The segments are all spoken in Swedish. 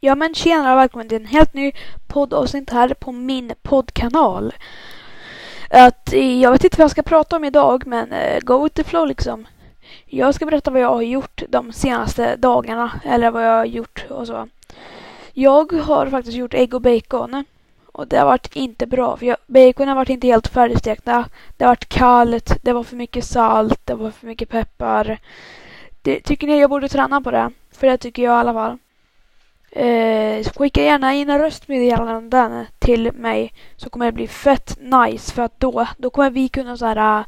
Ja men tjena och välkommen till en helt ny poddavsnitt här på min poddkanal. Att, eh, jag vet inte vad jag ska prata om idag men uh, go with the flow liksom. Jag ska berätta vad jag har gjort de senaste dagarna eller vad jag har gjort och så. Jag har faktiskt gjort ägg och bacon. Och det har varit inte bra för jag, bacon har varit inte helt färdigstekta. Det har varit kallt, det var för mycket salt, det var för mycket peppar. Det, tycker ni jag borde träna på det? För det tycker jag i alla fall. Eh, skicka gärna in röstmeddelanden till mig så kommer det bli fett nice för att då, då kommer vi kunna så här, eh,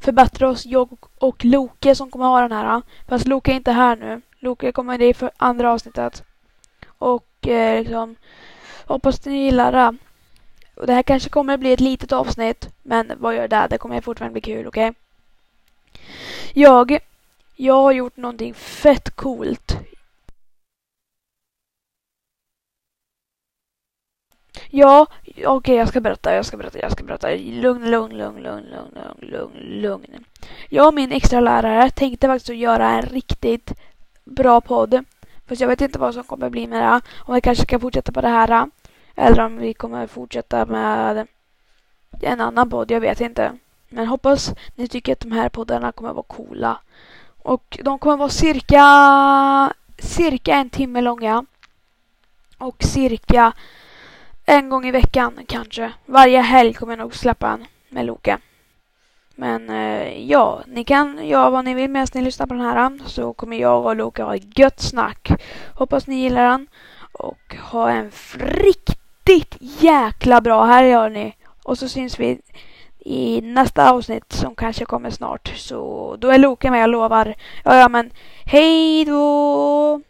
förbättra oss, jag och Loke som kommer ha den här. Eh. Fast Loke är inte här nu. Loke kommer i för andra avsnittet. Och eh, liksom hoppas ni gillar det. Och det här kanske kommer bli ett litet avsnitt men vad gör det? Det kommer fortfarande bli kul, okej? Okay? Jag, jag har gjort någonting fett coolt. Ja, okej okay, jag ska berätta, jag ska berätta, jag ska berätta. Lugn, lugn, lugn, lugn, lugn, lugn, lugn, lugn. Jag och min extra lärare tänkte faktiskt göra en riktigt bra podd. Fast jag vet inte vad som kommer bli med det. Om vi kanske ska fortsätta på det här. Eller om vi kommer fortsätta med en annan podd, jag vet inte. Men hoppas ni tycker att de här poddarna kommer vara coola. Och de kommer vara cirka, cirka en timme långa. Och cirka en gång i veckan kanske. Varje helg kommer jag nog släppa en med Loke. Men eh, ja, ni kan göra vad ni vill medan ni lyssnar på den här. Så kommer jag och Loke ha gött snack. Hoppas ni gillar den. Och ha en riktigt jäkla bra helg hörni. Och så syns vi i nästa avsnitt som kanske kommer snart. Så då är Loke med, jag lovar. Ja, ja, men hej då!